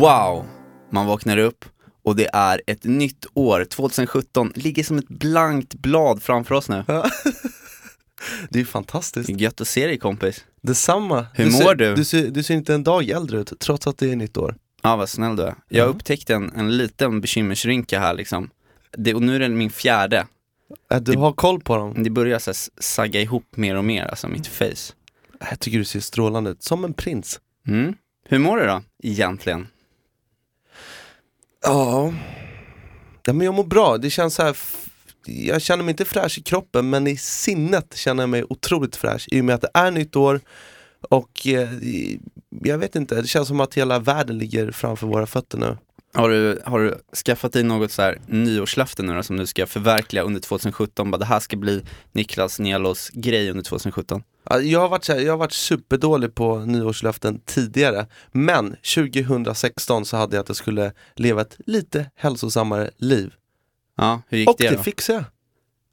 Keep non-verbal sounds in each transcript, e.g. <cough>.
Wow! Man vaknar upp och det är ett nytt år, 2017, ligger som ett blankt blad framför oss nu. <laughs> Det är fantastiskt. Det är gött att se dig kompis. Detsamma. Hur du mår ser, du? Du ser, du ser inte en dag äldre ut, trots att det är nytt år. Ja, vad snäll du är. Jag Ja. upptäckte en, en liten bekymmersrynka här liksom. Det, och nu är det min fjärde. Äh, Du Det- har koll på dem. Det börjar så här sagga ihop mer och mer, alltså mitt face. Jag tycker du ser strålande ut, som en prins. Mm. Hur mår du då, egentligen? Ja. ja, men jag mår bra. Det känns så här. Jag känner mig inte fräsch i kroppen, men i sinnet känner jag mig otroligt fräsch i och med att det är nytt år och eh, jag vet inte, det känns som att hela världen ligger framför våra fötter nu. Har du, har du skaffat dig något så här nyårslöfte nu då, som du ska förverkliga under 2017? Bara, det här ska bli Niklas Nielos grej under 2017. Ja, Jag har, varit så här, jag har varit superdålig på nyårslöften tidigare, men 2016 så hade jag att jag skulle leva ett lite hälsosammare liv. Ja, hur gick Och det det då? fixade jag.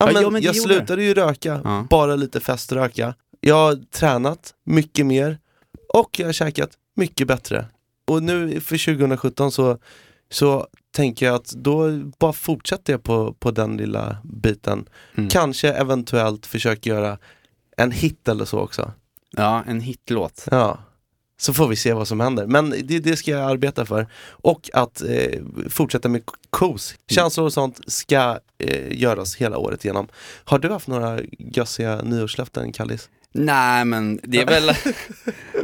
Ja, men ja, men det jag slutade ju röka, Ja. bara lite feströka. Jag har tränat mycket mer och jag har käkat mycket bättre. Och nu för 2017 så, så tänker jag att då bara fortsätter jag på, på den lilla biten. Mm. Kanske eventuellt försöka göra en hit eller så också. Ja, en hitlåt. Ja. Så får vi se vad som händer. Men det, det ska jag arbeta för. Och att eh, fortsätta med KOS. Känslor och sånt ska eh, göras hela året igenom. Har du haft några gössiga nyårslöften, Kallis? Nej men det är <laughs> väl,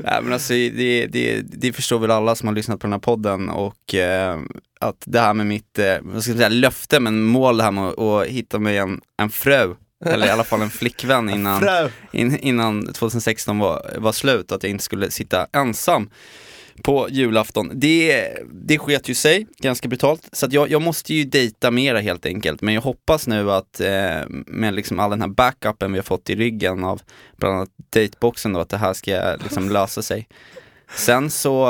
nej men alltså det, det, det förstår väl alla som har lyssnat på den här podden och eh, att det här med mitt, eh, vad ska jag säga, löfte men mål det här med att, hitta mig en, en fru, eller i alla fall en flickvän <laughs> innan, in, innan 2016 var, var slut, att jag inte skulle sitta ensam på julafton. Det, det sket ju sig ganska brutalt, så jag, jag måste ju dejta mera helt enkelt. Men jag hoppas nu att eh, med liksom all den här backupen vi har fått i ryggen av bland annat dateboxen då, att det här ska liksom <laughs> lösa sig. Sen så,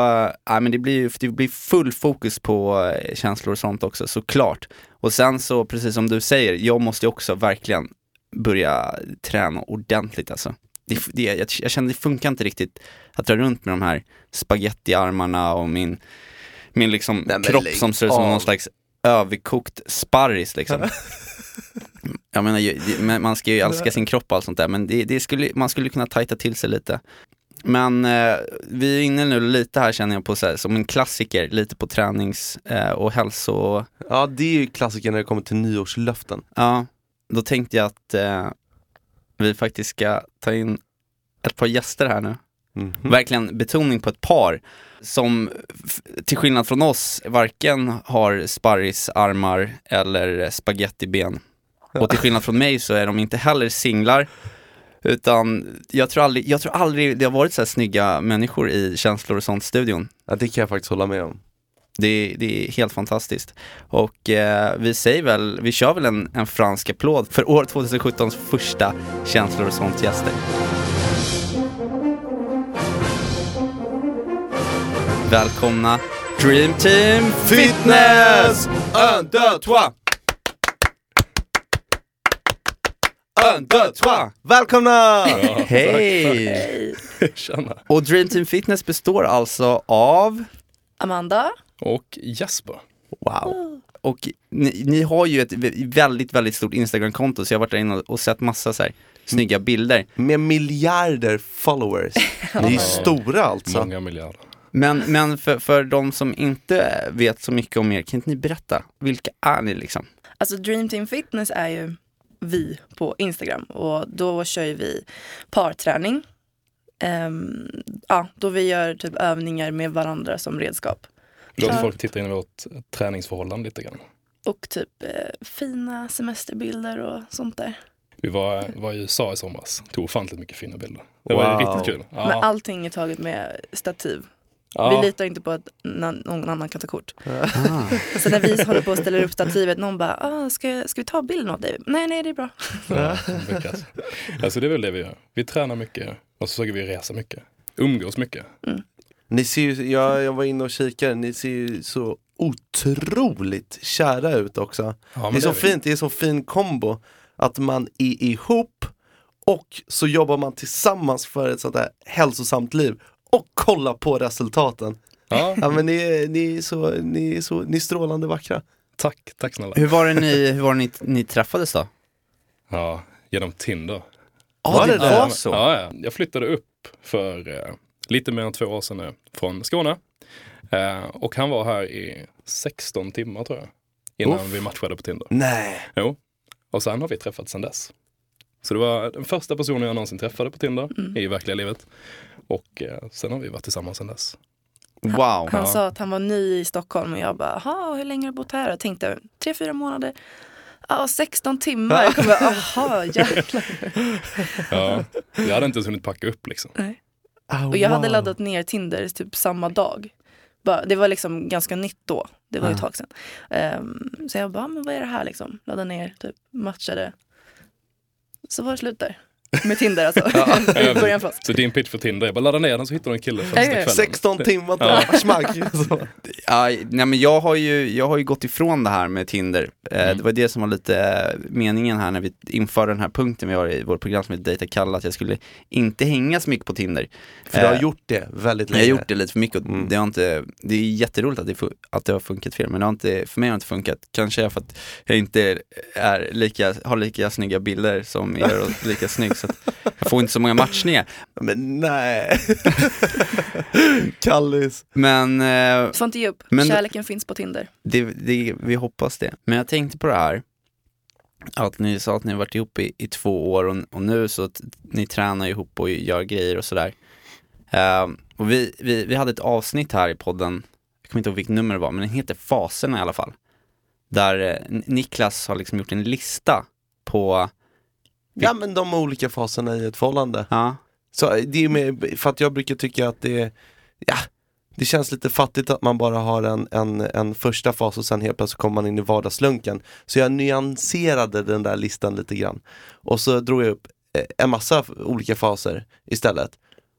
äh, men det blir det blir full fokus på eh, känslor och sånt också såklart. Och sen så, precis som du säger, jag måste ju också verkligen börja träna ordentligt alltså. Det, det, jag, jag känner det funkar inte riktigt att dra runt med de här spagettiarmarna och min, min liksom Nej, kropp lägg som ser ut som någon slags överkokt sparris liksom. Jag menar, man ska ju älska sin kropp och allt sånt där, men det, det skulle, man skulle kunna tajta till sig lite. Men eh, vi är inne nu lite här känner jag på så här, som en klassiker, lite på tränings eh, och hälso, Ja, det är ju klassiker när det kommer till nyårslöften. ja, då tänkte jag att eh, vi faktiskt ska ta in ett par gäster här nu. Mhm. Verkligen betoning på ett par som till skillnad från oss varken har sparrisarmar eller spagettiben. Och till skillnad från mig så är de inte heller singlar. Utan jag tror aldrig, jag tror aldrig det har varit så här snygga människor i känslor och sånt studion. Ja, det kan jag faktiskt hålla med om. Det, det är helt fantastiskt. Och eh, vi säger väl, vi kör väl en, en fransk applåd för år 2017s första känslor och sånt gäster. Välkomna Dream Team Fitness! Un, deux, trois! Un, deux, trois! Välkomna! Hej! Tjena. Och Dream Team Fitness består alltså av Amanda. Och Jesper. Wow. Och ni, ni har ju ett vä- väldigt, väldigt stort Instagram-konto så jag har varit där inne och sett massa så här snygga bilder. Med miljarder followers. <laughs> Ni är stora alltså. Många miljarder. Men, men för, för de som inte vet så mycket om er, kan inte ni berätta? Vilka är ni liksom? Alltså Dream Team Fitness är ju vi på Instagram och då kör ju vi parträning. Ehm, ja, då vi gör typ övningar med varandra som redskap. Låt Ja. folk titta in i vårt träningsförhållande lite grann. Och typ eh, fina semesterbilder och sånt där. Vi var, var i USA i somras, tog ofantligt mycket fina bilder. Det var Wow. riktigt kul. Men Ja. allting är taget med stativ. Ja. Vi litar inte på att någon annan kan ta kort. Ah. <laughs> Så när vi håller på och ställer upp stativet, någon bara, ah, ska, ska vi ta bilden av dig? Nej, nej, det är bra. Ja, alltså det är väl det vi gör. Vi tränar mycket och så försöker vi resa mycket. Umgås mycket. Ni ser ju, jag, jag var inne och kikade, ni ser ju så otroligt kära ut också. Ja, det är så vi. fint, det är så fin kombo. Att man är ihop och så jobbar man tillsammans för ett sånt här hälsosamt liv. Och kolla på resultaten. Ja, <laughs> Ja men ni, är- ni, är så, ni, är så, ni är strålande vackra. tack, tack snälla. Hur var det ni, hur var det ni, ni träffades då? Ja, genom Tinder. Var det det det? var så? Ja, ja. Jag flyttade upp för eh, lite mer än två år sedan nu från Skåne. Eh, och han var här i 16 timmar tror jag. Innan Uff. vi matchade på Tinder. Nej. Jo. Och sen har vi träffats sedan dess. Så det var den första personen jag någonsin träffade på Tinder i verkliga livet. Och eh, sen har vi varit tillsammans sedan dess. Wow. Han Ja. sa att han var ny i Stockholm och jag bara, jaha, hur länge har du bott här? Jag tänkte, tre, fyra månader. Ja, 16 timmar. Jag kom bara, aha, jäklar. <laughs> Ja, jag hade inte ens hunnit packa upp liksom. Ah, Och jag hade wow. laddat ner Tinder typ samma dag. Bara, det var liksom ganska nytt då. Det var ju ett Ja. tag sedan. Ehm, så jag bara, men vad är det här liksom? Laddade ner, typ matchade. Så var det slut där. Med Tinder alltså. <laughs> Fast. Så din pitch för Tinder är bara ladda ner den så hittar du en kille första Ja, ja. kvällen. 16 timmar till Ja. <laughs> smack. Ja, nej men jag har, ju, jag har ju gått ifrån det här med Tinder. Eh, Mm. Det var det som var lite eh, meningen här när vi införde den här punkten vi har i vårt program som heter Dejta Kalle, att jag skulle inte hänga så mycket på Tinder. För du har Eh, gjort det väldigt Jag länge. har gjort det lite för mycket och Mm. det har inte, det är jätteroligt att det, att det har funkat för er, men det har inte, för mig har det inte funkat. Kanske för att jag inte är lika, har lika snygga bilder som er och lika snygg så att jag får inte så många matchningar. Men nej. <laughs> Kallis. Men eh, Får inte ge upp. Men- Kärleken finns på Tinder. det, det, vi hoppas det. Men jag tänkte på det här, att ni sa att ni har varit ihop i, i två år och, och nu så att ni tränar ihop och gör grejer och sådär. Eh, och vi, vi, vi hade ett avsnitt här i podden, jag kommer inte ihåg vilket nummer det var, men den heter Faserna i alla fall. Där eh, Niklas har liksom gjort en lista på, Ja men de olika faserna i ett förhållande. ja, Så det är med, för att jag brukar tycka att det är, ja, det känns lite fattigt att man bara har en, en, en första fas och sen helt plötsligt kommer man in i vardagslunken. Så jag nyanserade den där listan lite grann. Och så drog jag upp eh, en massa olika faser istället.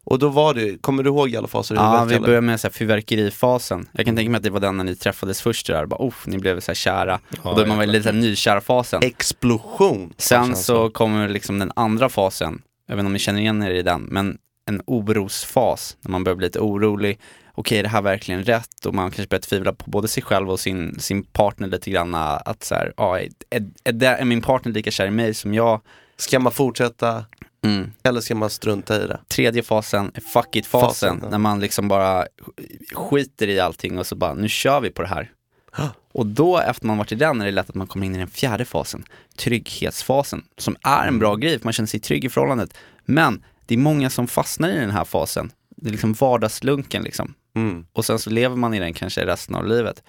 Och då var det, kommer du ihåg alla faser ja vi började med så här fyrverkerifasen. Jag kan tänka mig att det var den när ni träffades först där, bara, oh, ni blev så här kära. och då är man väl lite så här nykärfasen. Explosion. Sen känslor. så kommer liksom den andra fasen, jag vet inte om ni känner igen er i den, men en orosfas, när man börjar bli lite orolig. Okej, är det här verkligen rätt? Och man kanske börjar tvivla på både sig själv och sin, sin partner lite grann. Att så här, ja, är, är, är, det, är min partner lika kär i mig som jag? Ska man fortsätta Mm. eller ska man strunta i det? Tredje fasen fuck it-fasen, Fasen, ja. när man liksom bara skiter i allting och så bara, nu kör vi på det här. Och då efter man varit i den är det lätt att man kommer in i den fjärde fasen, trygghetsfasen, som är en bra grej för man känner sig trygg i förhållandet. Men det är många som fastnar i den här fasen. Det är liksom vardagslunken liksom. Mm. Och sen så lever man i den kanske resten av livet.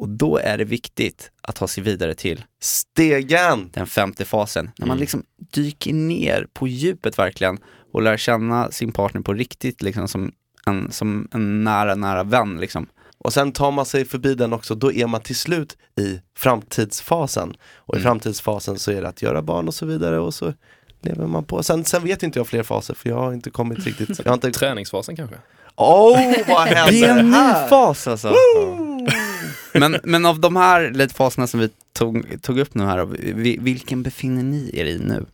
Och då är det viktigt att ta sig vidare till Stegen! den femte fasen, när man liksom dyker ner på djupet verkligen och lär känna sin partner på riktigt liksom som en, som en nära, nära vän liksom. Och sen tar man sig förbi den också, då är man till slut i framtidsfasen. Och i Mm. framtidsfasen så är det att göra barn och så vidare och så lever man på. Sen, sen vet inte jag fler faser för jag har inte kommit riktigt. Jag har inte... Träningsfasen kanske? Oh, vad Det är händer en ny här? fas alltså. <laughs> Men, men av de här lite faserna som vi tog, tog upp nu här, vi- vilken befinner ni er i nu?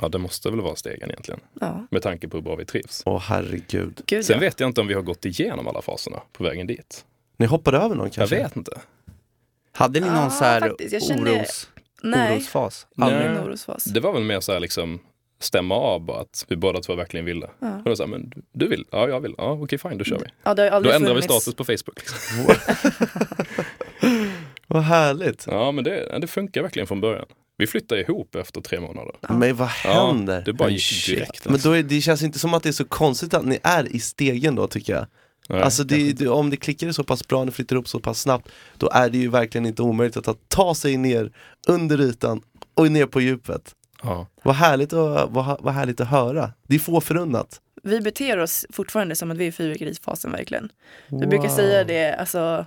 Ja, det måste väl vara stegen egentligen. Ja, Med tanke på hur bra vi trivs. Åh herregud. gud Sen ja. vet jag inte om vi har gått igenom alla faserna på vägen dit. Ni hoppade över någon Jag kanske? vet inte. Hade ni någon Ja, så här faktiskt. Jag känner- oros, Nej, orosfas? aldrig Nej. en orosfas. Det var väl mer så här liksom stämma av bara att vi båda två verkligen ville. Ja. Och då sa men du vill? Ja, jag vill. Ja, okej fine, då kör vi. Ja, Då ändrar vi funnits- status på Facebook. Liksom. <laughs> Vad härligt. Ja, men det, det funkar verkligen från början. Vi flyttade ihop efter tre månader. Men vad händer? det bara Men gick direkt, Men alltså. då är, det känns inte som att det är så konstigt att ni är i stegen då tycker jag. Nej, alltså det, det, om det klickar så pass bra, ni flyttar upp så pass snabbt, då är det ju verkligen inte omöjligt att ta- ta sig ner under ytan och ner på djupet. Ja. Vad härligt att, vad, vad härligt att höra. Det är få förunnat. Vi beter oss fortfarande som att vi är i fyrverkerifasen verkligen. Vi brukar säga det, alltså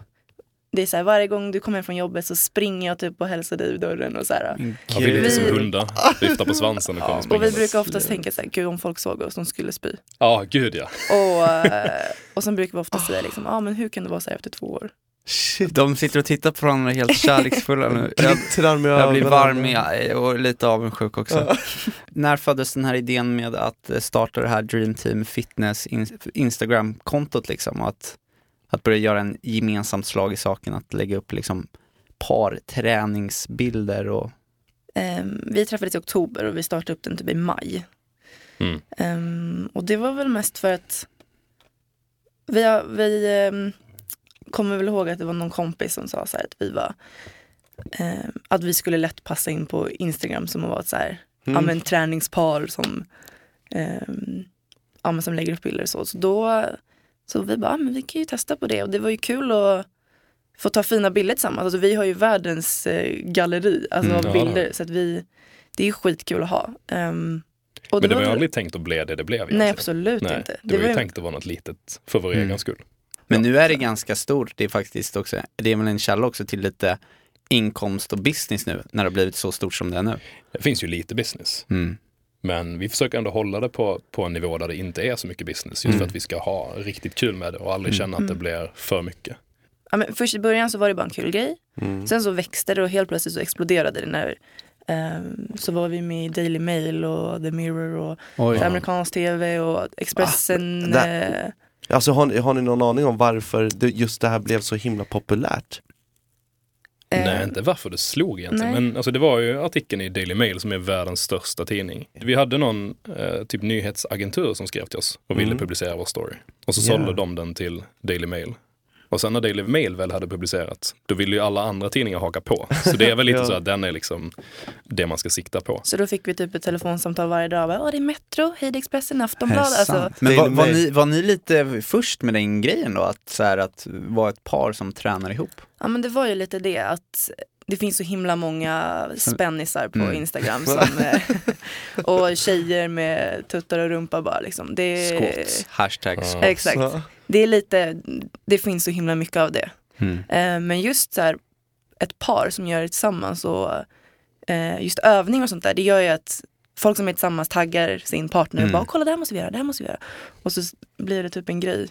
det är så här, varje gång du kommer hem från jobbet så springer jag typ och hälsar dig i dörren och så här. Ja, vi är lite som hundar. Viftar på svansen och kommer Och vi brukar oftast tänka så här, gud om folk såg oss, de skulle spy. Ja, gud ja. Och, eh, och sen brukar vi ofta säga liksom, ja ah, men hur kan det vara så här efter två år? Shit, De sitter och tittar på varandra helt <laughs> kärleksfulla nu. Jag, jag blir varm i- och lite avundsjuk också. <laughs> När föddes den här idén med att eh, starta det här Dream Team Fitness in- Instagram-kontot liksom? Och att, att börja göra en gemensamt slag i saken, att lägga upp liksom par träningsbilder och Ehm, vi träffades i oktober och vi startade upp den typ i maj. Mm. Ehm, och det var väl mest för att vi, har- vi ehm, kommer väl ihåg att det var någon kompis som sa så här att vi var ehm, att vi skulle lätt passa in på Instagram som att vara ett så här, ja, Mm. men, träningspar som, ehm, ja, men, som lägger upp bilder och så. Så då så vi bara, ja, men vi kan ju testa på det och det var ju kul att få ta fina bilder tillsammans. Alltså, vi har ju världens eh, galleri alltså, Mm, av ja, det bilder så att vi, det är ju skitkul att ha. Och Men det var ju väl- aldrig tänkt att bli det det blev egentligen. Nej absolut Nej, inte. Det var ju ju- tänkt att vara något litet för vår Mm. egen skull. Men nu är det ganska stort, det är faktiskt också, det är väl en källa också till lite inkomst och business nu, när det har blivit så stort som det är nu. Det finns ju lite business. Mm. Men vi försöker ändå hålla det på, på en nivå där det inte är så mycket business. Just Mm. för att vi ska ha riktigt kul med det och aldrig Mm. känna att det Mm. blir för mycket. ja, men först i början så var det bara en kul grej. Mm. Sen så växte det och helt plötsligt så exploderade det när ehm, så var vi med i Daily Mail och The Mirror och Oj. amerikansk tv och Expressen. Ah, där- eh, Alltså har ni, har ni någon aning om varför det, just det här blev så himla populärt? eh, Nej, inte varför det slog egentligen. nej. Men alltså, det var ju artikeln i Daily Mail som är världens största tidning. Vi hade någon eh, typ nyhetsagentur som skrev till oss och ville Mm. publicera vår story. Och så sålde de den till Daily Mail. Och sen när Daily Mail väl hade publicerat, då ville ju alla andra tidningar haka på. Så det är väl lite <laughs> Ja. så att den är liksom det man ska sikta på. Så då fick vi typ ett telefonsamtal varje dag. Bara, Åh, det är Metro, hej det är Expressen, Är det Aftonbladet. Alltså? Men var, var, ni, var ni lite först med den grejen då? Att, så här, att vara ett par som tränar ihop? ja men det var ju lite det att det finns så himla många spännisar på Mm. Instagram <laughs> som, eh, och tjejer med tuttar och rumpa bara liksom. Det, Squats, hashtag Ja. squats. Exakt. Det är lite, det finns så himla mycket av det. Mm. Eh, men just så här, ett par som gör det tillsammans och eh, just övning och sånt där, det gör ju att folk som är tillsammans taggar sin partner och Mm. bara kolla det här måste vi göra, det här måste vi göra. Och så blir det typ en grej.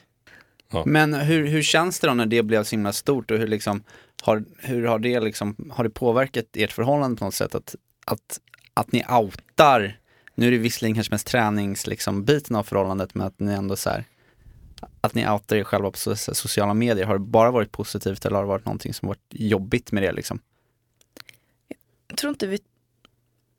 Men hur, hur känns det då när det blev så himla stort och hur, liksom, har, hur har, det liksom, har det påverkat ert förhållande på något sätt? Att, att, att ni outar, nu är det visserligen kanske mest tränings, liksom, biten av förhållandet, men att ni ändå så här, att ni outar er själva på so- so- sociala medier, har det bara varit positivt eller har det varit någonting som varit jobbigt med det liksom? Jag tror inte vi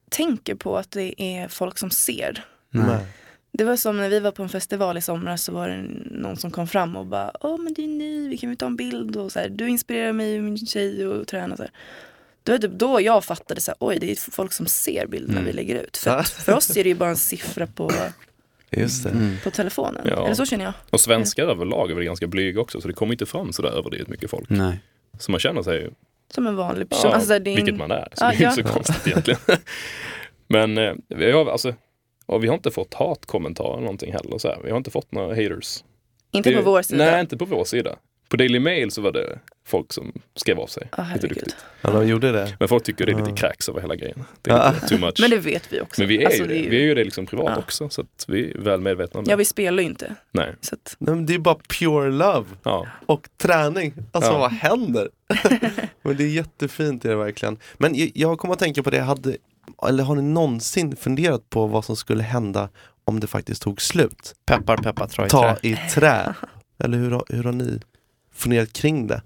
tänker på att det är folk som ser. Nej. Det var som när vi var på en festival i somras så var det någon som kom fram och bara Åh men det är ni, vi kan väl ta en bild och så här, du inspirerar mig och min tjej och träna så här. Då, är det typ då jag fattade så här, oj det är folk som ser bilderna Mm. vi lägger ut. För, <laughs> för oss är det ju bara en siffra på, Just det. Mm. på telefonen. Ja. Eller så känner jag. Och svenskar överlag är väl ganska blyga också, så det kommer inte fram sådär överdrivet mycket folk. Nej. Så man känner sig, Som en vanlig person. ja, alltså, är vilket man är. Så Ja, det är ja. inte så konstigt egentligen. <laughs> Men eh, vi har, alltså, och vi har inte fått hatkommentarer någonting heller. Så här. Vi har inte fått några haters. inte Det- på vår sida. Nej, inte på vår sida. På Daily Mail så var det folk som skrev av sig. Ja, lite duktigt. Ja, de gjorde det. Men folk tycker det är lite kräks över hela grejen. Det är lite too much. Men det vet vi också. Men vi är Alltså, ju det. är ju- Vi är ju det liksom privat Ja. också. Så att vi är väl medvetna om det. Ja vi spelar ju inte. Nej. Så att, Nej, men det är bara pure love Ja. och träning. Alltså Ja. vad händer? <laughs> men det är jättefint det är det verkligen. Men jag, kommer att tänka på det, hade, eller har ni någonsin funderat på vad som skulle hända om det faktiskt tog slut? Peppar, peppar, tra i Ta trä. i trä. Eller hur, hur har ni funderat kring det?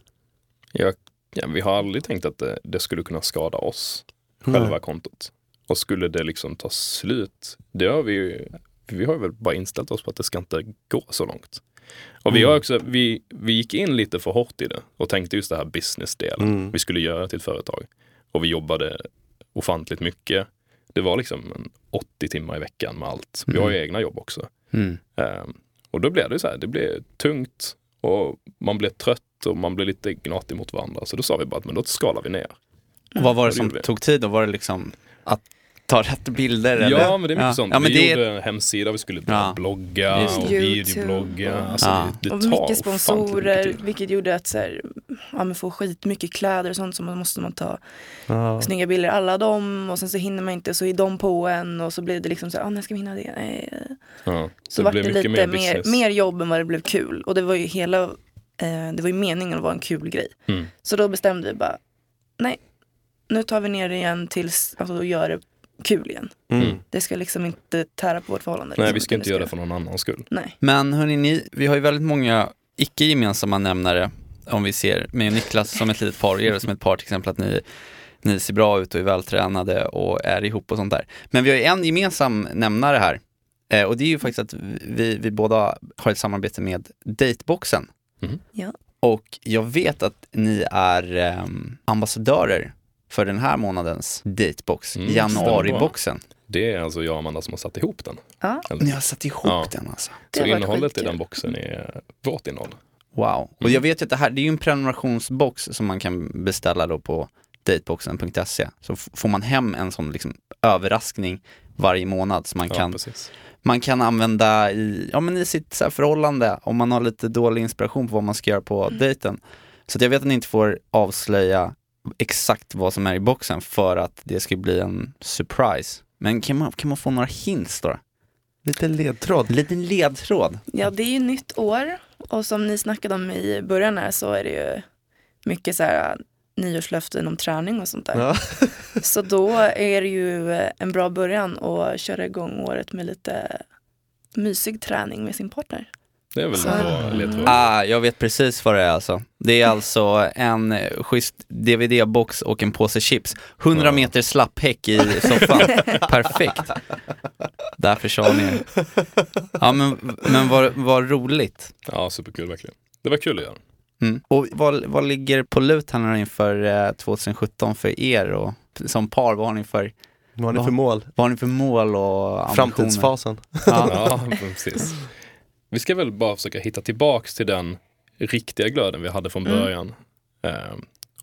Jag, ja, vi har aldrig tänkt att det, det skulle kunna skada oss, själva Nej. kontot. Och skulle det liksom ta slut, det har vi ju, vi har väl bara inställt oss på att det ska inte gå så långt. Och vi Mm. har också, vi, vi gick in lite för hårt i det och tänkte just det här business-delen. Mm. Vi skulle göra till ett företag. Och vi jobbade ofantligt mycket. Det var liksom en 80 timmar i veckan med allt. Vi har ju egna jobb också. Mm. Ehm, och då blev det så här, det blev tungt och man blev trött och man blev lite gnatig mot varandra. Så då sa vi bara att men då skalar vi ner. Och vad var det det som tog tid då? Var det liksom att ta rätt bilder? Eller? Ja, men det är mycket ja. sånt. Ja, men vi det gjorde en hemsida, vi skulle Ja. blogga och videoblogga. Alltså, Ja. det, det och mycket sponsorer, mycket tid. vilket gjorde att så här, ja, men få skitmycket kläder och sånt så man måste man ta Ja. snygga bilder alla dem och sen så hinner man inte så är de på en och så blir det liksom så här, ah, när ska vi hinna det? Nej. Ja. Så det vart blev det lite mer mer, mer jobb än vad det blev kul och det var ju hela Eh, det var ju meningen att vara en kul grej. Mm. Så då bestämde vi bara, nej, nu tar vi ner det igen tills, alltså och gör det kul igen. Mm. Det ska liksom inte tära på vårt förhållande. Nej, liksom, vi ska inte göra det för någon annans skull. Nej. Men hörni, ni, vi har ju väldigt många icke-gemensamma nämnare om vi ser med Niklas som ett litet par och er som ett par till exempel att ni, ni ser bra ut och är vältränade och är ihop och sånt där. Men vi har ju en gemensam nämnare här eh, och det är ju faktiskt att vi, vi båda har ett samarbete med Dateboxen. Mhm. Ja. Och jag vet att ni är ehm, ambassadörer för den här månadens Datebox, Mm, januariboxen. Det är alltså jag och Amanda som har satt ihop den. Ja. Eller- Ni har satt ihop Ja. den alltså. Det Så innehållet i den boxen är vårt innehåll. Wow. Och jag vet ju att det här, det är ju en prenumerationsbox som man kan beställa då på dateboxen.se. Så får man hem en sån liksom överraskning varje månad som man Ja, kan, precis. man kan använda i, ja, men i sitt så här förhållande om man har lite dålig inspiration på vad man ska göra på dejten. Så att jag vet att ni inte får avslöja exakt vad som är i boxen för att det ska bli en surprise. Men kan man, kan man få några hints då? Lite ledtråd. En liten ledtråd. ja, det är ju nytt år och som ni snackade om i början här så är det ju mycket så här nyårslöften om träning och sånt där. Ja. <laughs> Så då är det ju en bra början att köra igång året med lite mysig träning med sin partner. Det är väl bra ledtråd. Ah, jag vet precis vad det är alltså. Det är alltså en eh, schysst DVD-box och en påse chips. 100 Ja. meter slapphäck i soffan. <laughs> Perfekt. Där ni er. Ja men, men vad, vad roligt. Ja, superkul verkligen. Det var kul att göra. Mm. Och vad, vad ligger på lut här nu inför eh, 2017 för er och som par? Vad har ni för, Vad har ni för mål? vad har ni för mål och ambitioner? Framtidsfasen. Ja. Ja, precis. Vi ska väl bara försöka hitta tillbaks till den riktiga glöden vi hade från Mm. början. Eh,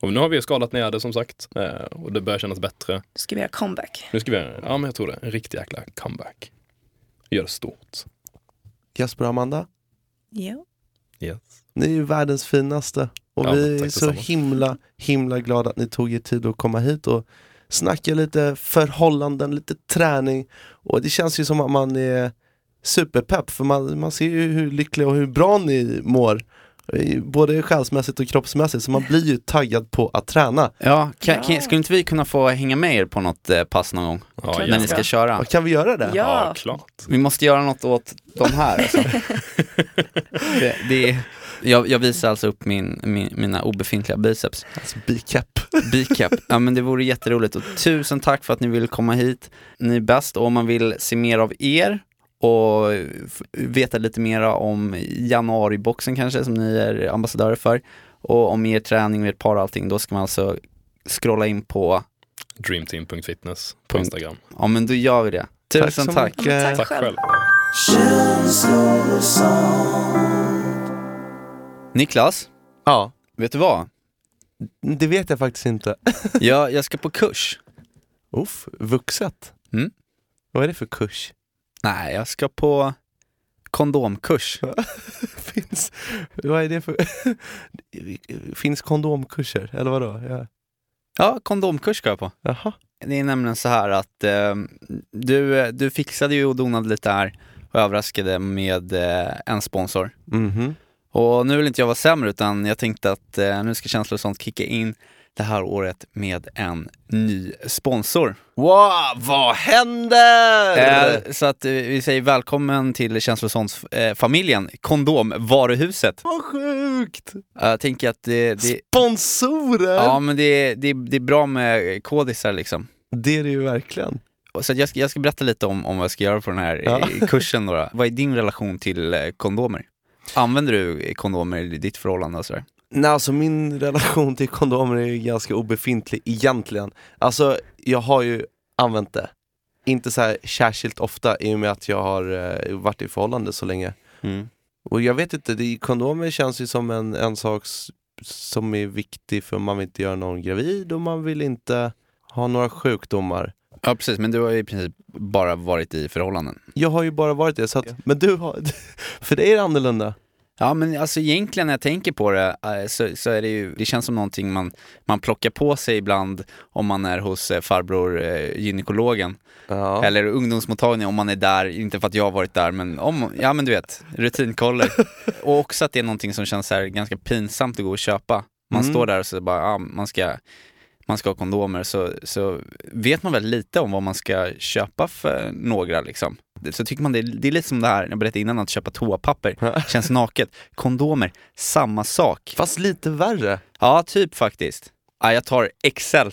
och nu har vi skalat ner det som sagt eh, och det börjar kännas bättre. Ska vi göra comeback? Nu ska vi, ja men jag tror det, en riktig jäkla comeback. Gör det stort. Jesper och Amanda, Ja. Yes. ni är ju världens finaste. Och Ja, vi är så detsamma. himla, himla glada att ni tog er tid att komma hit och snacka lite förhållanden, lite träning. Och det känns ju som att man är superpepp för man, man ser ju hur lyckliga och hur bra ni mår. eh, Både själsmässigt och kroppsmässigt, så man blir ju taggad på att träna. Ja, kan, kan, Ja. skulle inte vi kunna få hänga med er på något eh, pass någon gång? Ja, när ni ska köra? Och kan vi göra det? ja. Ja. klart. Vi måste göra något åt de här alltså. <laughs> det, det är, jag, jag visar alltså upp min, min, mina obefintliga biceps. Alltså, bicap. Bicap. Ja men det vore jätteroligt och tusen tack för att ni vill komma hit. Ni är bäst och om man vill se mer av er och veta lite mera om januariboxen kanske som ni är ambassadörer för och om er träning med ett par och allting, då ska man alltså scrolla in på, Dreamteam.fitness på. Instagram. ja men då gör vi det. Tusen så tack. mycket. Tack Tack själv. själv. Niklas, Ja, vet du vad? det vet jag faktiskt inte. Jag, jag ska på kurs. Uff, vuxet. Mm. Vad är det för kurs? Nej, jag ska på kondomkurs. <laughs> Finns, vad är det för... <laughs> Finns kondomkurser, eller vadå? Ja. Ja, kondomkurs ska jag på. Jaha. Det är nämligen så här att eh, du, du fixade ju och donade lite här och överraskade med eh, en sponsor. Mhm. Och nu vill inte jag vara sämre utan jag tänkte att eh, nu ska känslor och sånt kicka in det här året med en ny sponsor. Wow, vad händer? Eh, så att eh, vi säger välkommen till sånt eh, Kondomvaruhuset. Vad sjukt! Jag tänker att det, det, Sponsorer! ja, men det, det, det är bra med kodisar liksom. Det är det ju verkligen. Så jag, ska, jag ska berätta lite om, om vad jag ska göra på den här Ja. eh, kursen. Då, då. Vad är din relation till kondomer? Använder du kondomer i ditt förhållande och sådär? Nej, alltså min relation till kondomer är ju ganska obefintlig egentligen. Alltså, jag har ju använt det. Inte så här särskilt ofta i och med att jag har eh, varit i förhållande så länge. Och jag vet inte, det, kondomer känns ju som en, en sak s- som är viktig för man vill inte göra någon gravid och man vill inte ha några sjukdomar. Ja precis, men du har ju i princip bara varit i förhållanden. Jag har ju bara varit det, så att, men du har, <laughs> för dig är det annorlunda. Ja men alltså egentligen när jag tänker på det eh, så, så är det ju, det känns som någonting man, man plockar på sig ibland om man är hos eh, farbror eh, gynekologen. Ja. Eller ungdomsmottagningen om man är där, inte för att jag har varit där men om, ja men du vet, rutinkoller. <laughs> och också att det är någonting som känns så här ganska pinsamt att gå och köpa. Man Mm. står där och så bara, ja, man ska man ska ha kondomer så, så vet man väldigt lite om vad man ska köpa för några liksom. Så tycker man det, det är lite som det här, jag berättade innan, att köpa toapapper. <laughs> Känns naket. Kondomer, samma sak. Fast lite värre. Ja, typ faktiskt. Ja, jag tar XL.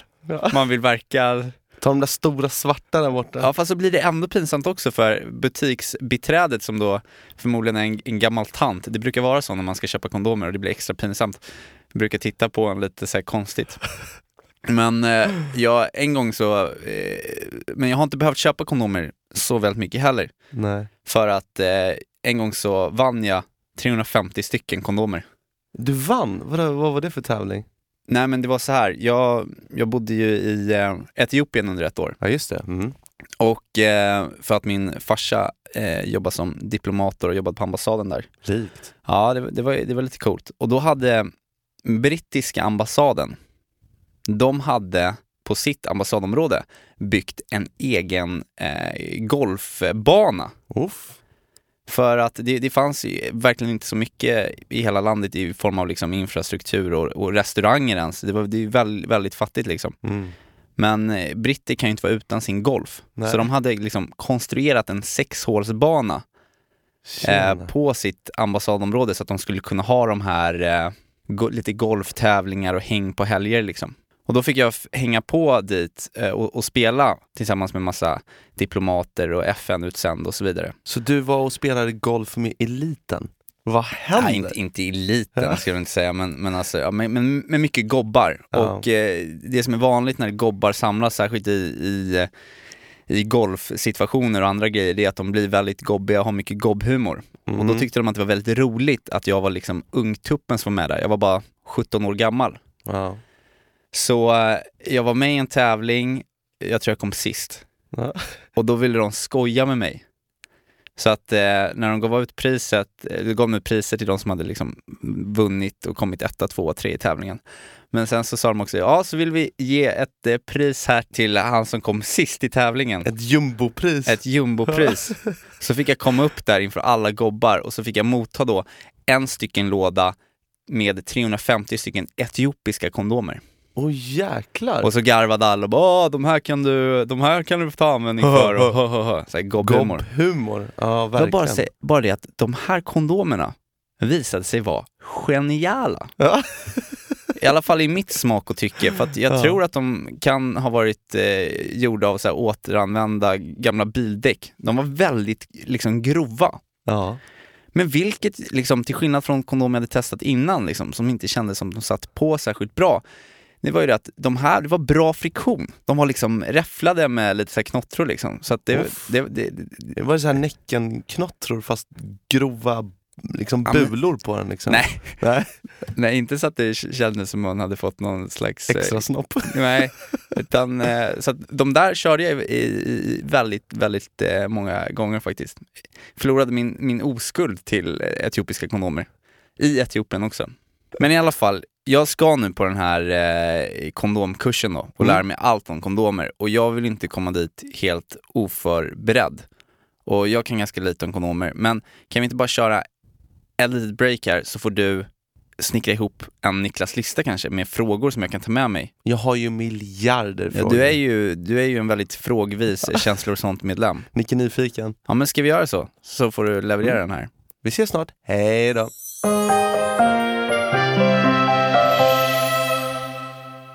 Man vill verka... Ta de där stora svarta där borta. Ja, fast så blir det ändå pinsamt också för butiksbiträdet som då förmodligen är en, en gammal tant. Det brukar vara så när man ska köpa kondomer och det blir extra pinsamt. Jag brukar titta på en lite så konstigt. Men eh, jag, en gång så, eh, men jag har inte behövt köpa kondomer så väldigt mycket heller. Nej. För att eh, en gång så vann jag 350 stycken kondomer. Du vann? Vad, vad var det för tävling? Nej men det var så här, jag, jag bodde ju i eh, Etiopien under ett år. Ja just det. Mm. Och eh, för att min farsa eh, jobbar som diplomat och jobbade på ambassaden där. Likt. Ja, det, det, var, det var lite coolt. Och då hade brittiska ambassaden, de hade på sitt ambassadområde byggt en egen eh, golfbana. Uff. För att det, det fanns verkligen inte så mycket i hela landet i form av liksom infrastruktur och, och restauranger ens. Det var det är ju väl, väldigt fattigt liksom. Mm. Men eh, britter kan ju inte vara utan sin golf. Nej. Så de hade liksom konstruerat en sexhålsbana eh, på sitt ambassadområde så att de skulle kunna ha de här eh, go- lite golftävlingar och häng på helger liksom. Och då fick jag hänga på dit eh, och, och spela tillsammans med massa diplomater och FN-utsända och så vidare. Så du var och spelade golf med eliten? Vad händer? Nej, inte, inte eliten ska jag inte säga, men, men, alltså, ja, men, men med mycket gobbar. Ja. Och eh, det som är vanligt när gobbar samlas, särskilt i, i, i golfsituationer och andra grejer, det är att de blir väldigt gobbiga och har mycket gobbhumor. Och då Mm. tyckte de att det var väldigt roligt att jag var liksom ungtuppen som var med där. Jag var bara 17 år gammal. Ja. Så eh, jag var med i en tävling, jag tror jag kom sist. Ja. Och då ville de skoja med mig. Så att eh, när de gav ut priset, eh, de gav mig priser till de som hade liksom vunnit och kommit etta, tvåa, tre i tävlingen. Men sen så sa de också, ja så vill vi ge ett eh, pris här till han som kom sist i tävlingen. Ett jumbopris. Ett jumbopris. <laughs> Så fick jag komma upp där inför alla gobbar och så fick jag motta då en stycken låda med 350 stycken etiopiska kondomer. Åh jäklar! Och så garvade alla och bara de här kan du, de här kan du ta användning <laughs> för gobbhumor. Gobbhumor. Ja verkligen. bara, se- bara det att de här kondomerna visade sig vara geniala. Ja. <laughs> I alla fall i mitt smak och tycke, för jag Ja. tror att de kan ha varit eh, gjorda av så här, återanvända gamla bildäck. De var väldigt liksom, grova. Ja. Men vilket, liksom, till skillnad från kondomer jag hade testat innan, liksom, som inte kändes som de satt på särskilt bra, det var ju det att de här, det var bra friktion. De var liksom räfflade med lite så här knottror liksom. Så att det, det, det, det, var så här Näcken-knottror fast grova liksom bulor på den liksom. nej, <laughs> Nej. <laughs> nej, inte så att det kändes som man hade fått någon slags... eh, Extra snopp. <laughs> Nej, utan eh, så att de där körde jag i, i väldigt, väldigt eh, många gånger faktiskt. Förlorade min, min oskuld till etiopiska kondomer. I Etiopien också. Men i alla fall, jag ska nu på den här eh, kondomkursen då och Mm. lära mig allt om kondomer och jag vill inte komma dit helt oförberedd. Och jag kan ganska lite om kondomer, men kan vi inte bara köra ett litet break här så får du snickra ihop en Niklas lista kanske med frågor som jag kan ta med mig. Jag har ju miljarder Ja, frågor. du, är ju, du är ju en väldigt frågvis <laughs> känslor och sånt medlem. Nicke nyfiken. Ja men ska vi göra så? Så får du leverera den här. Vi ses snart. Hej då.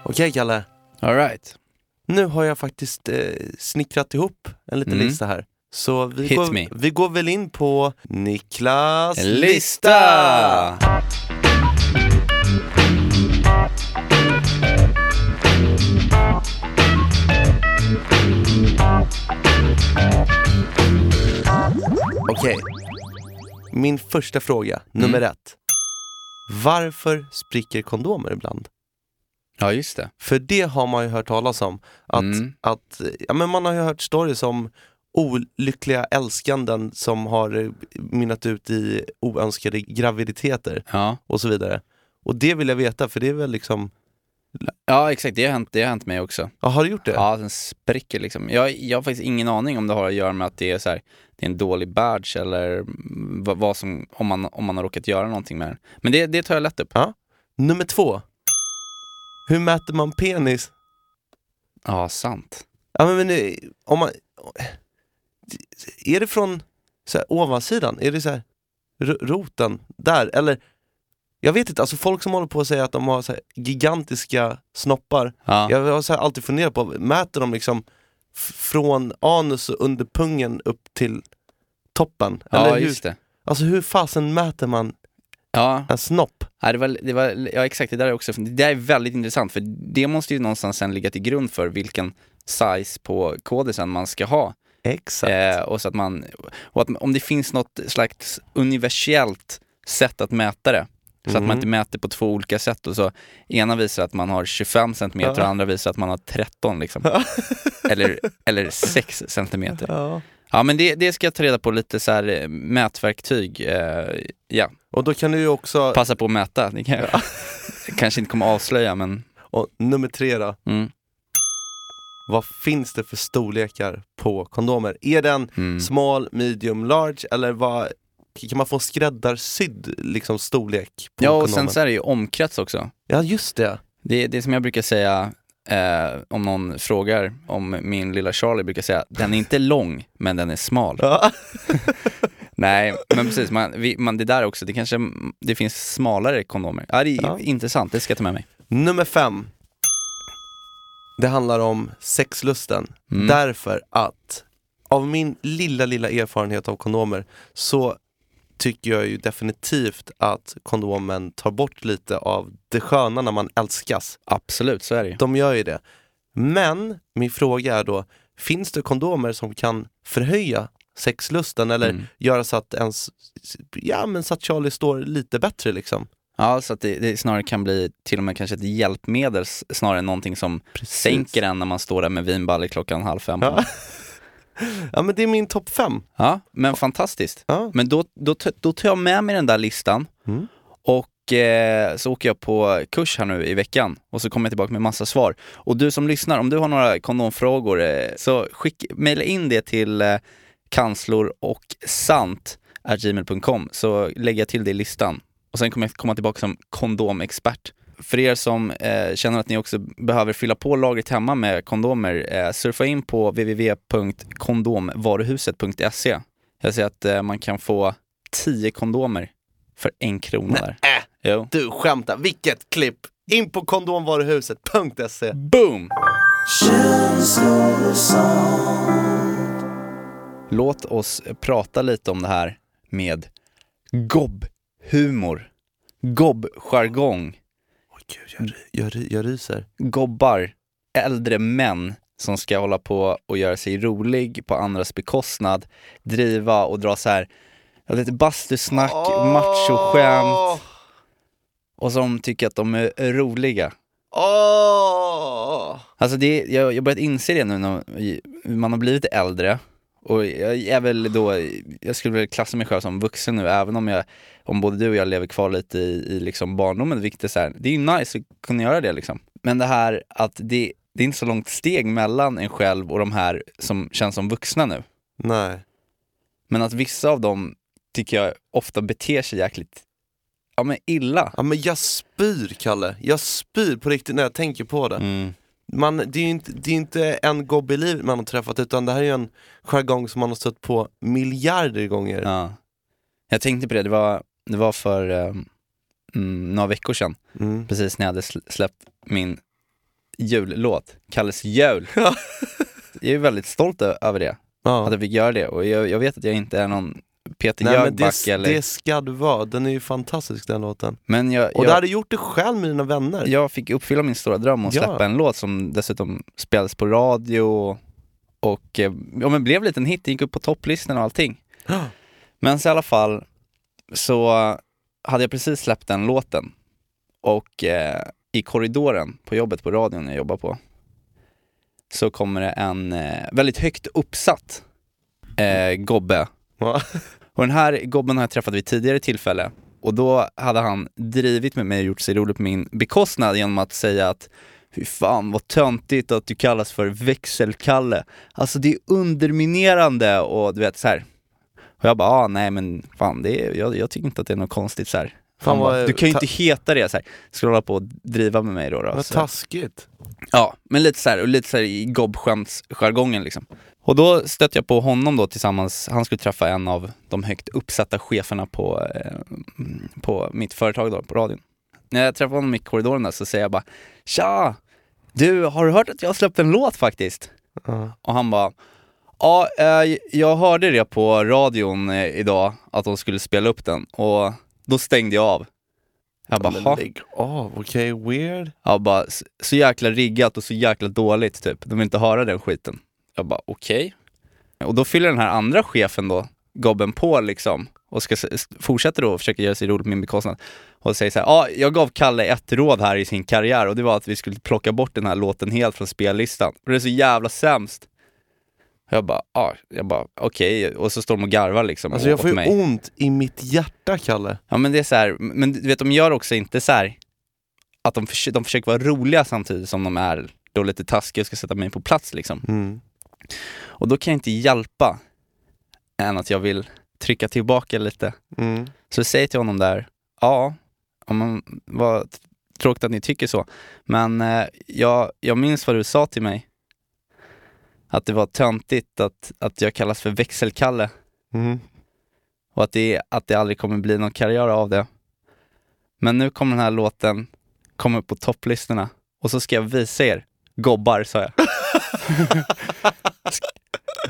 Okej Kalle, Alright. nu har jag faktiskt eh, snickrat ihop en liten Mm. lista här. Så vi Hit går, me. vi går väl in på Niklas Lista! Okej. Min första fråga, Mm. nummer ett. Varför spricker kondomer ibland? Ja just det. För det har man ju hört talas om. Att, Mm. att ja, men man har ju hört stories om olyckliga älskanden som har mynnat ut i oönskade graviditeter Ja. och så vidare. Och det vill jag veta för det är väl liksom, ja, exakt. Det har hänt, det har hänt mig också. ja, har du gjort det? Ja, den spricker liksom. Jag, jag har faktiskt ingen aning om det har att göra med att det är, så här, det är en dålig badge eller vad, vad som, om man, om man har råkat göra någonting med den. Men det, det tar jag lätt upp. Nummer två. Hur mäter man penis? Ja, sant. Ja men, men eh, om man... Är det från så här, ovansidan? Är det så här, ro- roten där? Eller? Jag vet inte, alltså folk som håller på att säga att de har så här, gigantiska snoppar. Ja. Jag har så här, alltid funderat på, mäter de liksom från anus och under pungen upp till toppen? Ja, Eller hur, just det. Alltså hur fasen mäter man Ja, en snopp? Ja, det var, det var, ja exakt, det där är också, det där är väldigt intressant för det måste ju någonstans sen ligga till grund för vilken size på kodisen man ska ha. Exakt. Eh, och så att man, och att om det finns något slags universellt sätt att mäta det. Så att man Mm. inte mäter på två olika sätt och så ena visar att man har 25 cm och Ja. andra visar att man har 13 liksom. <laughs> eller, eller 6 cm. Ja. Ja men det, det ska jag ta reda på lite så här eh, mätverktyg. Eh, ja, Och då kan du ju också, passa på att mäta. Det kan jag <laughs> kanske inte kommer avslöja men och nummer tre då, mm, vad finns det för storlekar på kondomer? Är den mm. small, medium, large eller vad, kan man få skräddarsydd liksom, storlek på Ja och kondomen? sen så är det ju omkrets också. Ja just det. Det, det är som jag brukar säga eh, om någon frågar om min lilla Charlie brukar säga, den är inte lång men den är smal. Ja. <laughs> Nej men precis, man, vi, man, det där också, det kanske det finns smalare kondomer. Ja det är Ja. intressant, det ska jag ta med mig. Nummer fem. Det handlar om sexlusten. Mm. Därför att av min lilla, lilla erfarenhet av kondomer så tycker jag ju definitivt att kondomen tar bort lite av det sköna när man älskas. Absolut, så är det ju. De gör ju det. Men min fråga är då, finns det kondomer som kan förhöja sexlusten eller Mm. göra så att ens, ja men så att Charlie står lite bättre liksom? Ja, så att det, det snarare kan bli till och med kanske ett hjälpmedel snarare än någonting som sänker en när man står där med vinballe klockan halv fem. Ja. <laughs> ja men det är min topp fem. Ja, men fantastiskt. Ja. Men då, då, då tar jag med mig den där listan Mm. och eh, så åker jag på kurs här nu i veckan och så kommer jag tillbaka med massa svar. Och du som lyssnar, om du har några kondomfrågor eh, så skick, mejla in det till eh, kanslor och sant gmail.com så lägger jag till det i listan. Och sen kommer jag komma tillbaka som kondomexpert. För er som eh, känner att ni också behöver fylla på lagret hemma med kondomer, eh, surfa in på www.kondomvaruhuset.se. Jag ser att eh, man kan få 10 kondomer för en krona där. Äh, Jo. du skämtar, vilket klipp! In på kondomvaruhuset.se Boom! Låt oss prata lite om det här med gobb-humor, gobb-jargong, gud, jag, jag, jag ryser. gobbar, äldre män som ska hålla på och göra sig rolig på andras bekostnad, driva och dra så här, jag vet, bastusnack, machoskämt och som tycker att de är roliga. Åh! Alltså det, jag jag har börjat inse det nu när man har blivit äldre och jag är väl då, jag skulle väl klassa mig själv som vuxen nu även om jag, om både du och jag lever kvar lite i, i liksom barndomen, vilket är så här, det är ju nice att kunna göra det liksom. Men det här att det, det är inte så långt steg mellan en själv och de här som känns som vuxna nu. Nej. Men att vissa av dem tycker jag ofta beter sig jäkligt, ja men illa. Ja men jag spyr Kalle, jag spyr på riktigt när jag tänker på det. Mm. Man, det är ju inte, det är inte en gobb i livet man har träffat utan det här är ju en jargong som man har stött på miljarder gånger. Ja. Jag tänkte på det, det var, det var för mm, några veckor sedan. Mm. precis när jag hade sl- släppt min jullåt, Kalles jul. Ja. jag är väldigt stolt över det, Ja. att jag fick göra det. Och jag, jag vet att jag inte är någon Peter Nej men Jöback det, eller... det ska du vara, den är ju fantastisk den låten. Men jag, Och du jag, hade gjort det själv med dina vänner. jag fick uppfylla min stora dröm och Ja. släppa en låt som dessutom spelades på radio och, eh, ja, men blev en liten hit, gick upp på topplistan och allting. Ja. Men så i alla fall så hade jag precis släppt den låten och eh, i korridoren på jobbet på radion jag jobbar på så kommer det en eh, väldigt högt uppsatt eh, gobbe. Och den här gobben har jag träffat vid tidigare tillfälle. Och då hade han drivit med mig och gjort sig rolig på min bekostnad genom att säga att Fy fan vad töntigt att du kallas för växelkalle. Alltså det är underminerande och du vet så här. Och jag bara, ah, nej men fan det är, jag, jag tycker inte att det är något konstigt så här. Fan, bara, vad- du kan ju inte heta det så här. Ska du hålla på och driva med mig då? då Vad så. taskigt. Ja, men lite så här, och lite så här i gobbskämtsjargongen liksom. Och då stötte jag på honom då tillsammans, han skulle träffa en av de högt uppsatta cheferna på, eh, på mitt företag då, på radion. När jag träffade honom i korridoren där så säger jag bara Tja! Du, har du hört att jag har släppt en låt faktiskt? Ja. Och han bara Ja, eh, jag hörde det på radion eh, idag, att de skulle spela upp den och då stängde jag av. Jag bara, "Ha?" lägg av, okej, weird. Ja, bara så, jäkla riggat och så jäkla dåligt typ. De vill inte höra den skiten. Jag bara okej. Och då fyller den här andra chefen då, gobben på liksom. Och ska, fortsätter då och försöka göra sig rolig på min bekostnad. Och säger så här, ja, jag gav Kalle ett råd här i sin karriär och det var att vi skulle plocka bort den här låten helt från spellistan. För det är så jävla sämst. Jag bara, jag bara okej. Och så står de och garvar liksom Alltså jag får ju mig. ont i mitt hjärta, Kalle. Ja men det är så här, men du vet de gör också inte så här att de, förs- de försöker vara roliga samtidigt som de är då lite taskiga och ska sätta mig på plats liksom. Mm. Och då kan jag inte hjälpa än att jag vill trycka tillbaka lite. Mm. Så jag säger till honom där, ja, ja men, vad tråkigt att ni tycker så. Men eh, jag, jag minns vad du sa till mig. Att det var töntigt att, att jag kallas för växelkalle Mm. och att det, att det aldrig kommer bli någon karriär av det. Men nu kommer den här låten komma upp på topplistorna och så ska jag visa er gobbar, sa jag.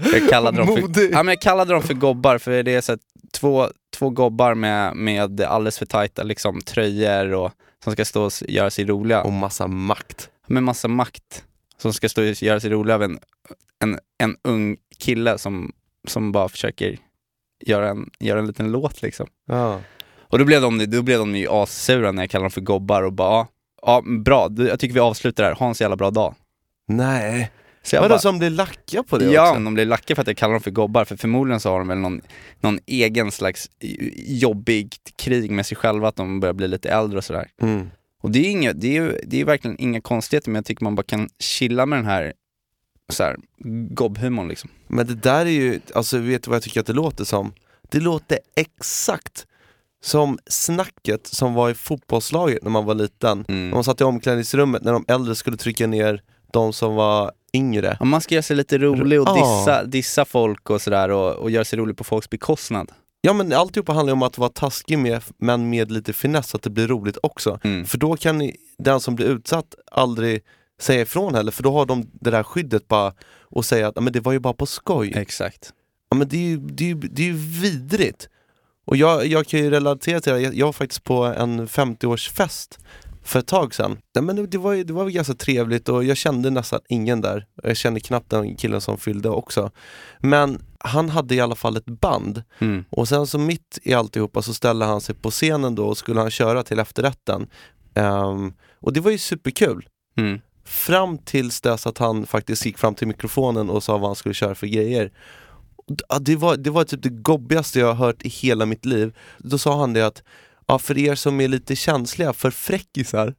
<laughs> jag, kallade dem för, ja, men jag kallade dem för gobbar för det är så två, två gobbar med, med alldeles för tajta liksom, tröjor och som ska stå och göra sig roliga Och massa makt. med massa makt som ska stå och göra sig rolig av en, en, en ung kille som, som bara försöker göra en, göra en liten låt liksom. Ja. Och då blev de, då blev de ju assura när jag kallade dem för gobbar och bara, ja, ja bra, jag tycker vi avslutar här, ha en så jävla bra dag. Nej. Så Vadå bara, som blir lacka på det ja, också? men de blir lacka för att jag kallar dem för gobbar, för förmodligen så har de väl någon, någon egen slags jobbig krig med sig själva, att de börjar bli lite äldre och sådär. Mm. Och det är, inga, det, är ju, det är ju verkligen inga konstigheter, men jag tycker man bara kan chilla med den här, så här gobbhumorn liksom. Men det där är ju, alltså vet du vad jag tycker att det låter som? Det låter exakt som snacket som var i fotbollslaget när man var liten. Mm. När man satt i omklädningsrummet när de äldre skulle trycka ner de som var yngre. Ja, man ska göra sig lite rolig och Ja. dissa, dissa folk och sådär och, och göra sig rolig på folks bekostnad. Ja men alltihopa handlar ju om att vara taskig med, men med lite finess så att det blir roligt också. Mm. För då kan den som blir utsatt aldrig säga ifrån heller, för då har de det där skyddet bara och säga att "Ja, men det var ju bara på skoj. Exakt. Ja men det är ju, det är ju, det är ju vidrigt. Och jag, jag kan ju relatera till det, jag, jag var faktiskt på en 50-årsfest för ett tag sedan. Nej, men det, det, var, det var ganska trevligt och jag kände nästan ingen där. Jag kände knappt den killen som fyllde också. Men han hade i alla fall ett band Mm. och sen så mitt i alltihopa så ställde han sig på scenen då och skulle han köra till efterrätten. Ehm, och det var ju superkul. Mm. Fram tills dess att han faktiskt gick fram till mikrofonen och sa vad han skulle köra för grejer. Det var, det var typ det gobbigaste jag har hört i hela mitt liv. Då sa han det att, ja, för er som är lite känsliga för fräckisar,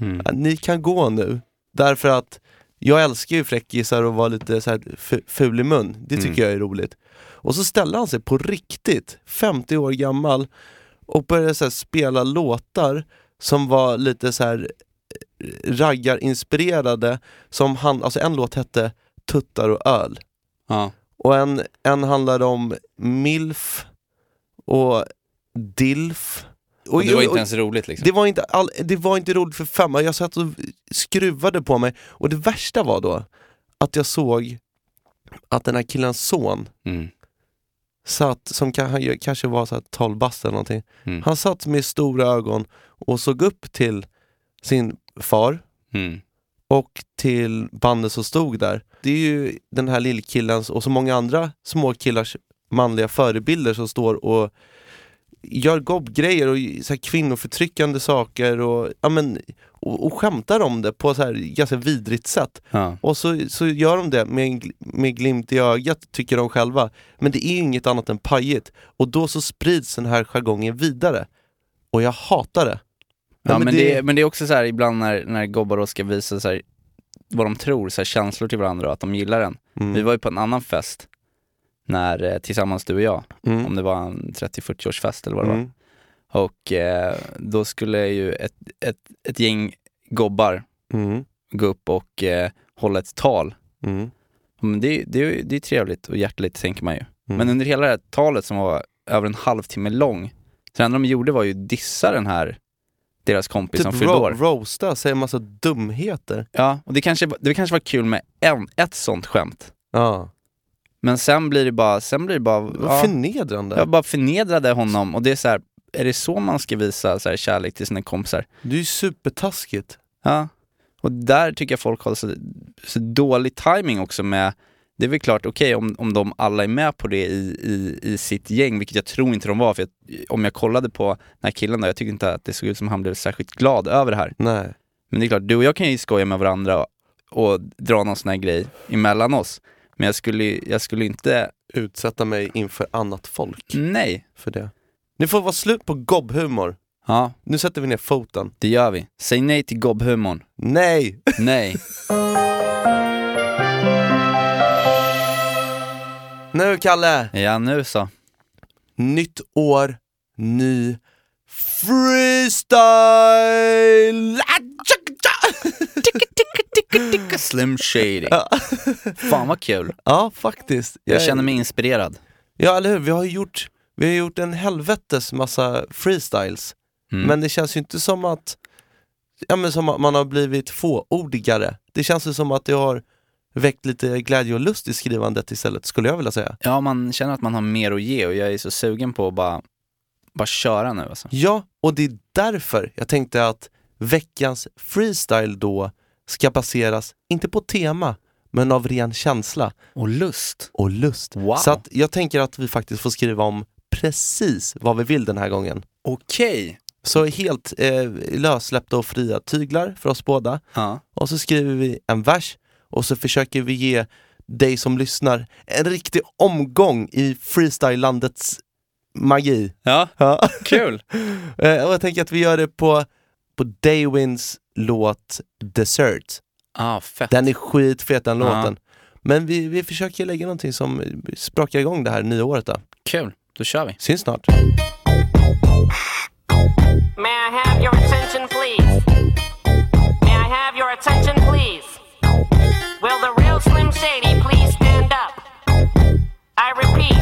Mm. ni kan gå nu. Därför att jag älskar ju fräckisar och vara lite så här fu- ful i mun. Det tycker Mm. jag är roligt. Och så ställde han sig på riktigt, 50 år gammal, och började så spela låtar som var lite så här raggarinspirerade. Som han, alltså en låt hette Tuttar och öl. Ja. Och en, en handlade om milf och dilf. Och det var inte ens roligt liksom. det var, inte all, det var inte roligt för fem, jag satt och skruvade på mig och det värsta var då att jag såg att den här killens son Mm. satt, som han kanske var så här 12 bast eller någonting, Mm. han satt med stora ögon och såg upp till sin far Mm. och till bandet som stod där. Det är ju den här lillkillens och så många andra små killars manliga förebilder som står och gör gobbgrejer och så här kvinnoförtryckande saker och, ja, men, och, och skämtar om det på så här ganska vidrigt sätt. Ja. Och så, så gör de det med, med glimt i ögat, tycker de själva. Men det är inget annat än pajigt. Och då så sprids den här jargongen vidare. Och jag hatar det. Ja, men, det... men det är också så här ibland när, när gobbar då ska visa så här, vad de tror, så här, känslor till varandra och att de gillar den. Mm. Vi var ju på en annan fest, när, eh, tillsammans du och jag, Mm. om det var en 30-40-årsfest eller vad det var. Mm. Och eh, då skulle ju ett, ett, ett gäng gobbar Mm. gå upp och eh, hålla ett tal. Mm. Men det, det, det är trevligt och hjärtligt tänker man ju. Mm. Men under hela det här talet som var över en halvtimme lång, så det enda de gjorde var ju dissa den här, deras kompis som Typ fyllde ro- år. roasta, säga massa dumheter. Ja, och det kanske, det kanske var kul med en, ett sånt skämt. Ja. Men sen blir det bara, sen blir det bara, ja, förnedrande. jag bara förnedrade honom och det är så här, är det så man ska visa så här, kärlek till sina kompisar? Det är ju supertaskigt. Ja. Och där tycker jag folk har så, så dålig timing också med, det är väl klart, okej om, om de alla är med på det i, i, i sitt gäng, vilket jag tror inte de var, för jag, om jag kollade på den här killen där, jag tycker inte att det såg ut som han blev särskilt glad över det här. Nej. Men det är klart, du och jag kan ju skoja med varandra och, och dra någon sån här grej emellan oss. Men jag skulle, jag skulle inte, Utsätta mig inför annat folk nej. för det. Det får vara slut på gobbhumor. Ja, Nu sätter vi ner foten. det gör vi. Säg nej till gobbhumorn. Nej! Nej. <laughs> Nu Kalle! Ja, nu så. Nytt år, ny freestyle! Slim Shady. Fan vad kul. Ja, faktiskt. Jag känner mig inspirerad. Ja, eller hur? Vi har gjort, vi har gjort en helvetes massa freestyles. Mm. Men det känns ju inte som att, ja, men som att man har blivit fåordigare. Det känns ju som att det har väckt lite glädje och lust i skrivandet istället, skulle jag vilja säga. Ja, man känner att man har mer att ge och jag är så sugen på att bara, bara köra nu alltså. Ja, och det är därför jag tänkte att veckans freestyle då ska baseras, inte på tema, men av ren känsla Och lust. och lust. Wow. Så att jag tänker att vi faktiskt får skriva om precis vad vi vill den här gången. Okej. Så helt eh, lössläppta och fria tyglar för oss båda. Ja. Och så skriver vi en vers och så försöker vi ge dig som lyssnar en riktig omgång i freestyle-landets magi. Ja, Ja. kul. <laughs> Eh, och jag tänker att vi gör det på, på Daywins låt Dessert. ah, fett. Den är skitfet den Ja. låten. Men vi, vi försöker lägga någonting som sprakar igång det här nya året då. Kul, då kör vi. Syns snart. May I have your attention, please? May I have your attention, please? Will the real Slim Shady please stand up? I repeat,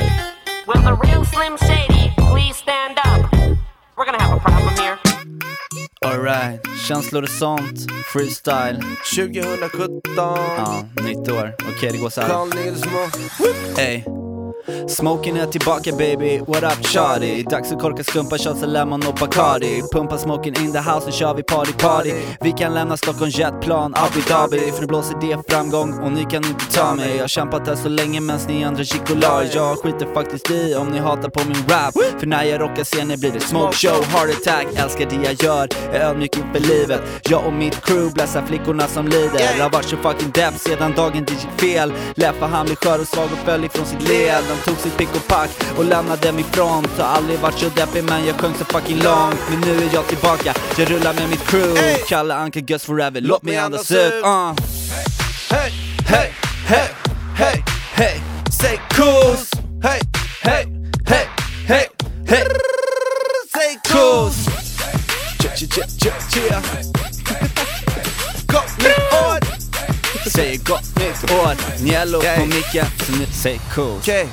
will the real Slim Shady please stand up? We're gonna have a problem here. Alright, känslor och sånt, freestyle, 2017, ja, nytt år. Okej, det går så här. Carl Nilsmo. Ey. Smoking är tillbaka baby, what up shawty? Dags att korka skumpa shots av lemon och Bacardi. Pumpa smoking in the house, nu kör vi party party. Vi kan lämna Stockholm jetplan, Abu Dhabi. För nu blåser det framgång och ni kan inte ta mig. Jag har kämpat här så länge medan ni andra chikolar Jag skiter faktiskt i om ni hatar på min rap. För när jag rockar scenen blir det smoke show, heart attack. Älskar det jag gör, är ödmjuk inför livet. Jag och mitt crew blessar flickorna som lider. Har varit så fucking depp sedan dagen det gick fel. Leffa han blev skör och svag och föll ifrån sitt led. De tog sitt pick och pack och lämnade min front Har aldrig varit så deppig men jag sjöng så fucking långt Men nu är jag tillbaka, jag rullar med mitt crew Kalle Anka Gus forever, låt mig andas ut uh. Hej, hej, hej, hej, Hey, säg kos! Hej, hej, hej, hej, hey, säg kos! Tja, tja, Säger gott nytt år, Niello Okej. på micken, så nu säg kos Okej.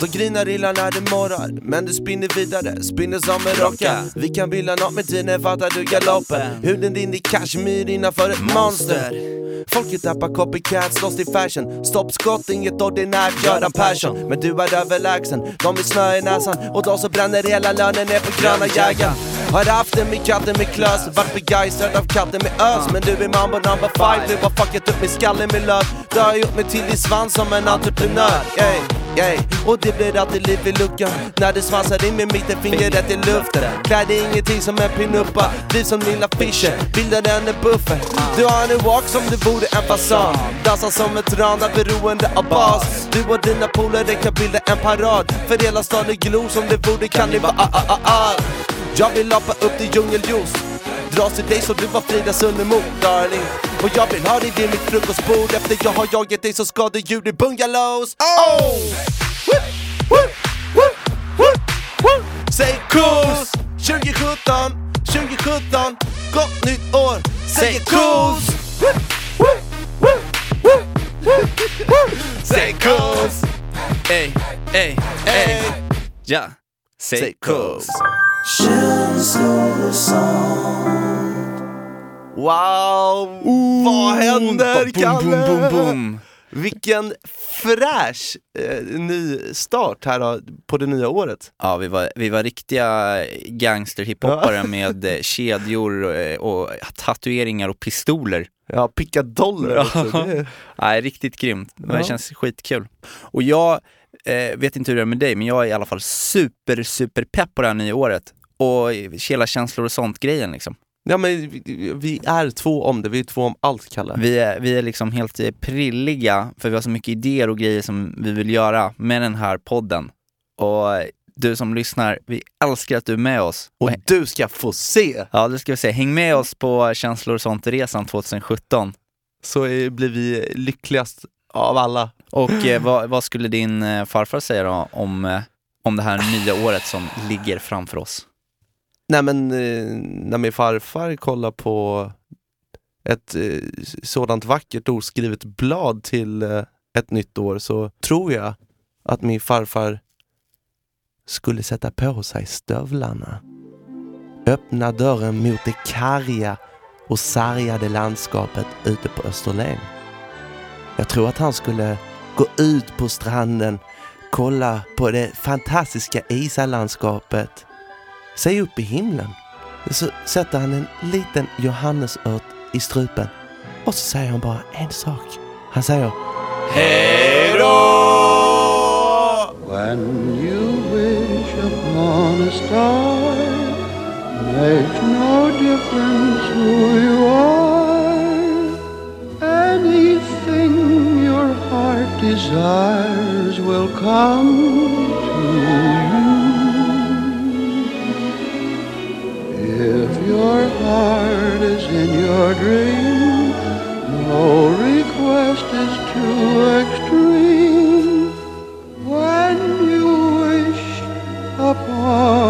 De grinar illa när det morrar, men du spinner vidare, spinner som en rocka. Vi kan bilda nåt med tiden, fattar du galoppen? Huden din i kashmir innanför ett monster. Folket tappar copycats, lost i fashion. Stoppskott, inget ordinärt, Göran Persson. Men du är överlägsen, de vill snö i näsan. Och de som bränner hela lönen ner på gröna jägaren Har haft det med katten med klös, vart begeistrad av katten med ös. Men du är mambo number five, du har fuckat upp min skalle med löv Du har gjort mig till din svans som en entreprenör, ey. Yeah. Och det blir alltid liv i luckan. När du svansar in med mittenfingret i luften. Klär dig ingenting som en pinuppa Liv som lilla Fischer, bildar den en buffert Du har en walk som du vore en fasad. Dansar som ett rana beroende av bas. Du och dina polare kan bilda en parad. För hela staden glor som det vore kannibal ah, ah, ah, Jag vill lapa upp till djungeljuice Dras till dig så du var Frida Sunnemor, darling Och jag vill ha dig vid mitt frukostbord Efter jag har jagat dig så ska du djur i bungalows Oh! Woo! Woo! Woo! Woo! Woo! Säg kos! 2017, 2017 Gott nytt år! Säg kos! Säg kos! Ey, ey, ey. Ja. Säg! Wow! Vad händer boom, Kalle? boom, boom, boom. Vilken fräsch eh, ny start här då, på det nya året. Ja, vi var, vi var riktiga gangsterhiphoppare med eh, kedjor eh, och tatueringar och pistoler. Ja, pickadoller också. Det- Nej, riktigt grymt. Det Ja. känns skitkul. Och jag eh, vet inte hur det är med dig, men jag är i alla fall super, super pepp på det här nya året. Och hela känslor och sånt grejen liksom. Ja men vi, är två om det, vi är två om allt Kalle. Vi är, vi är liksom helt eh, prilliga, för vi har så mycket idéer och grejer som vi vill göra med den här podden. Och du som lyssnar, vi älskar att du är med oss. Och du ska få se! Ja, det ska vi säga. Häng med oss på Känslor och sånt-resan 2017. Så blir vi lyckligast av alla. Och eh, vad, vad skulle din eh, farfar säga då om, eh, om det här nya året som ligger framför oss? Nej men eh, när min farfar kollar på ett eh, sådant vackert oskrivet blad till eh, ett nytt år så tror jag att min farfar skulle sätta på sig stövlarna. Öppna dörren mot det karga och sargade landskapet ute på Österlen. Jag tror att han skulle gå ut på stranden, kolla på det fantastiska isalandskapet Se upp i himlen. Så sätter han en liten johannesört i strupen och så säger han bara en sak. Han säger Hej då! When you wish upon a star, makes no difference who you are. Anything your heart desires will come to you. If your heart is in your dream, no request is too extreme. When you wish upon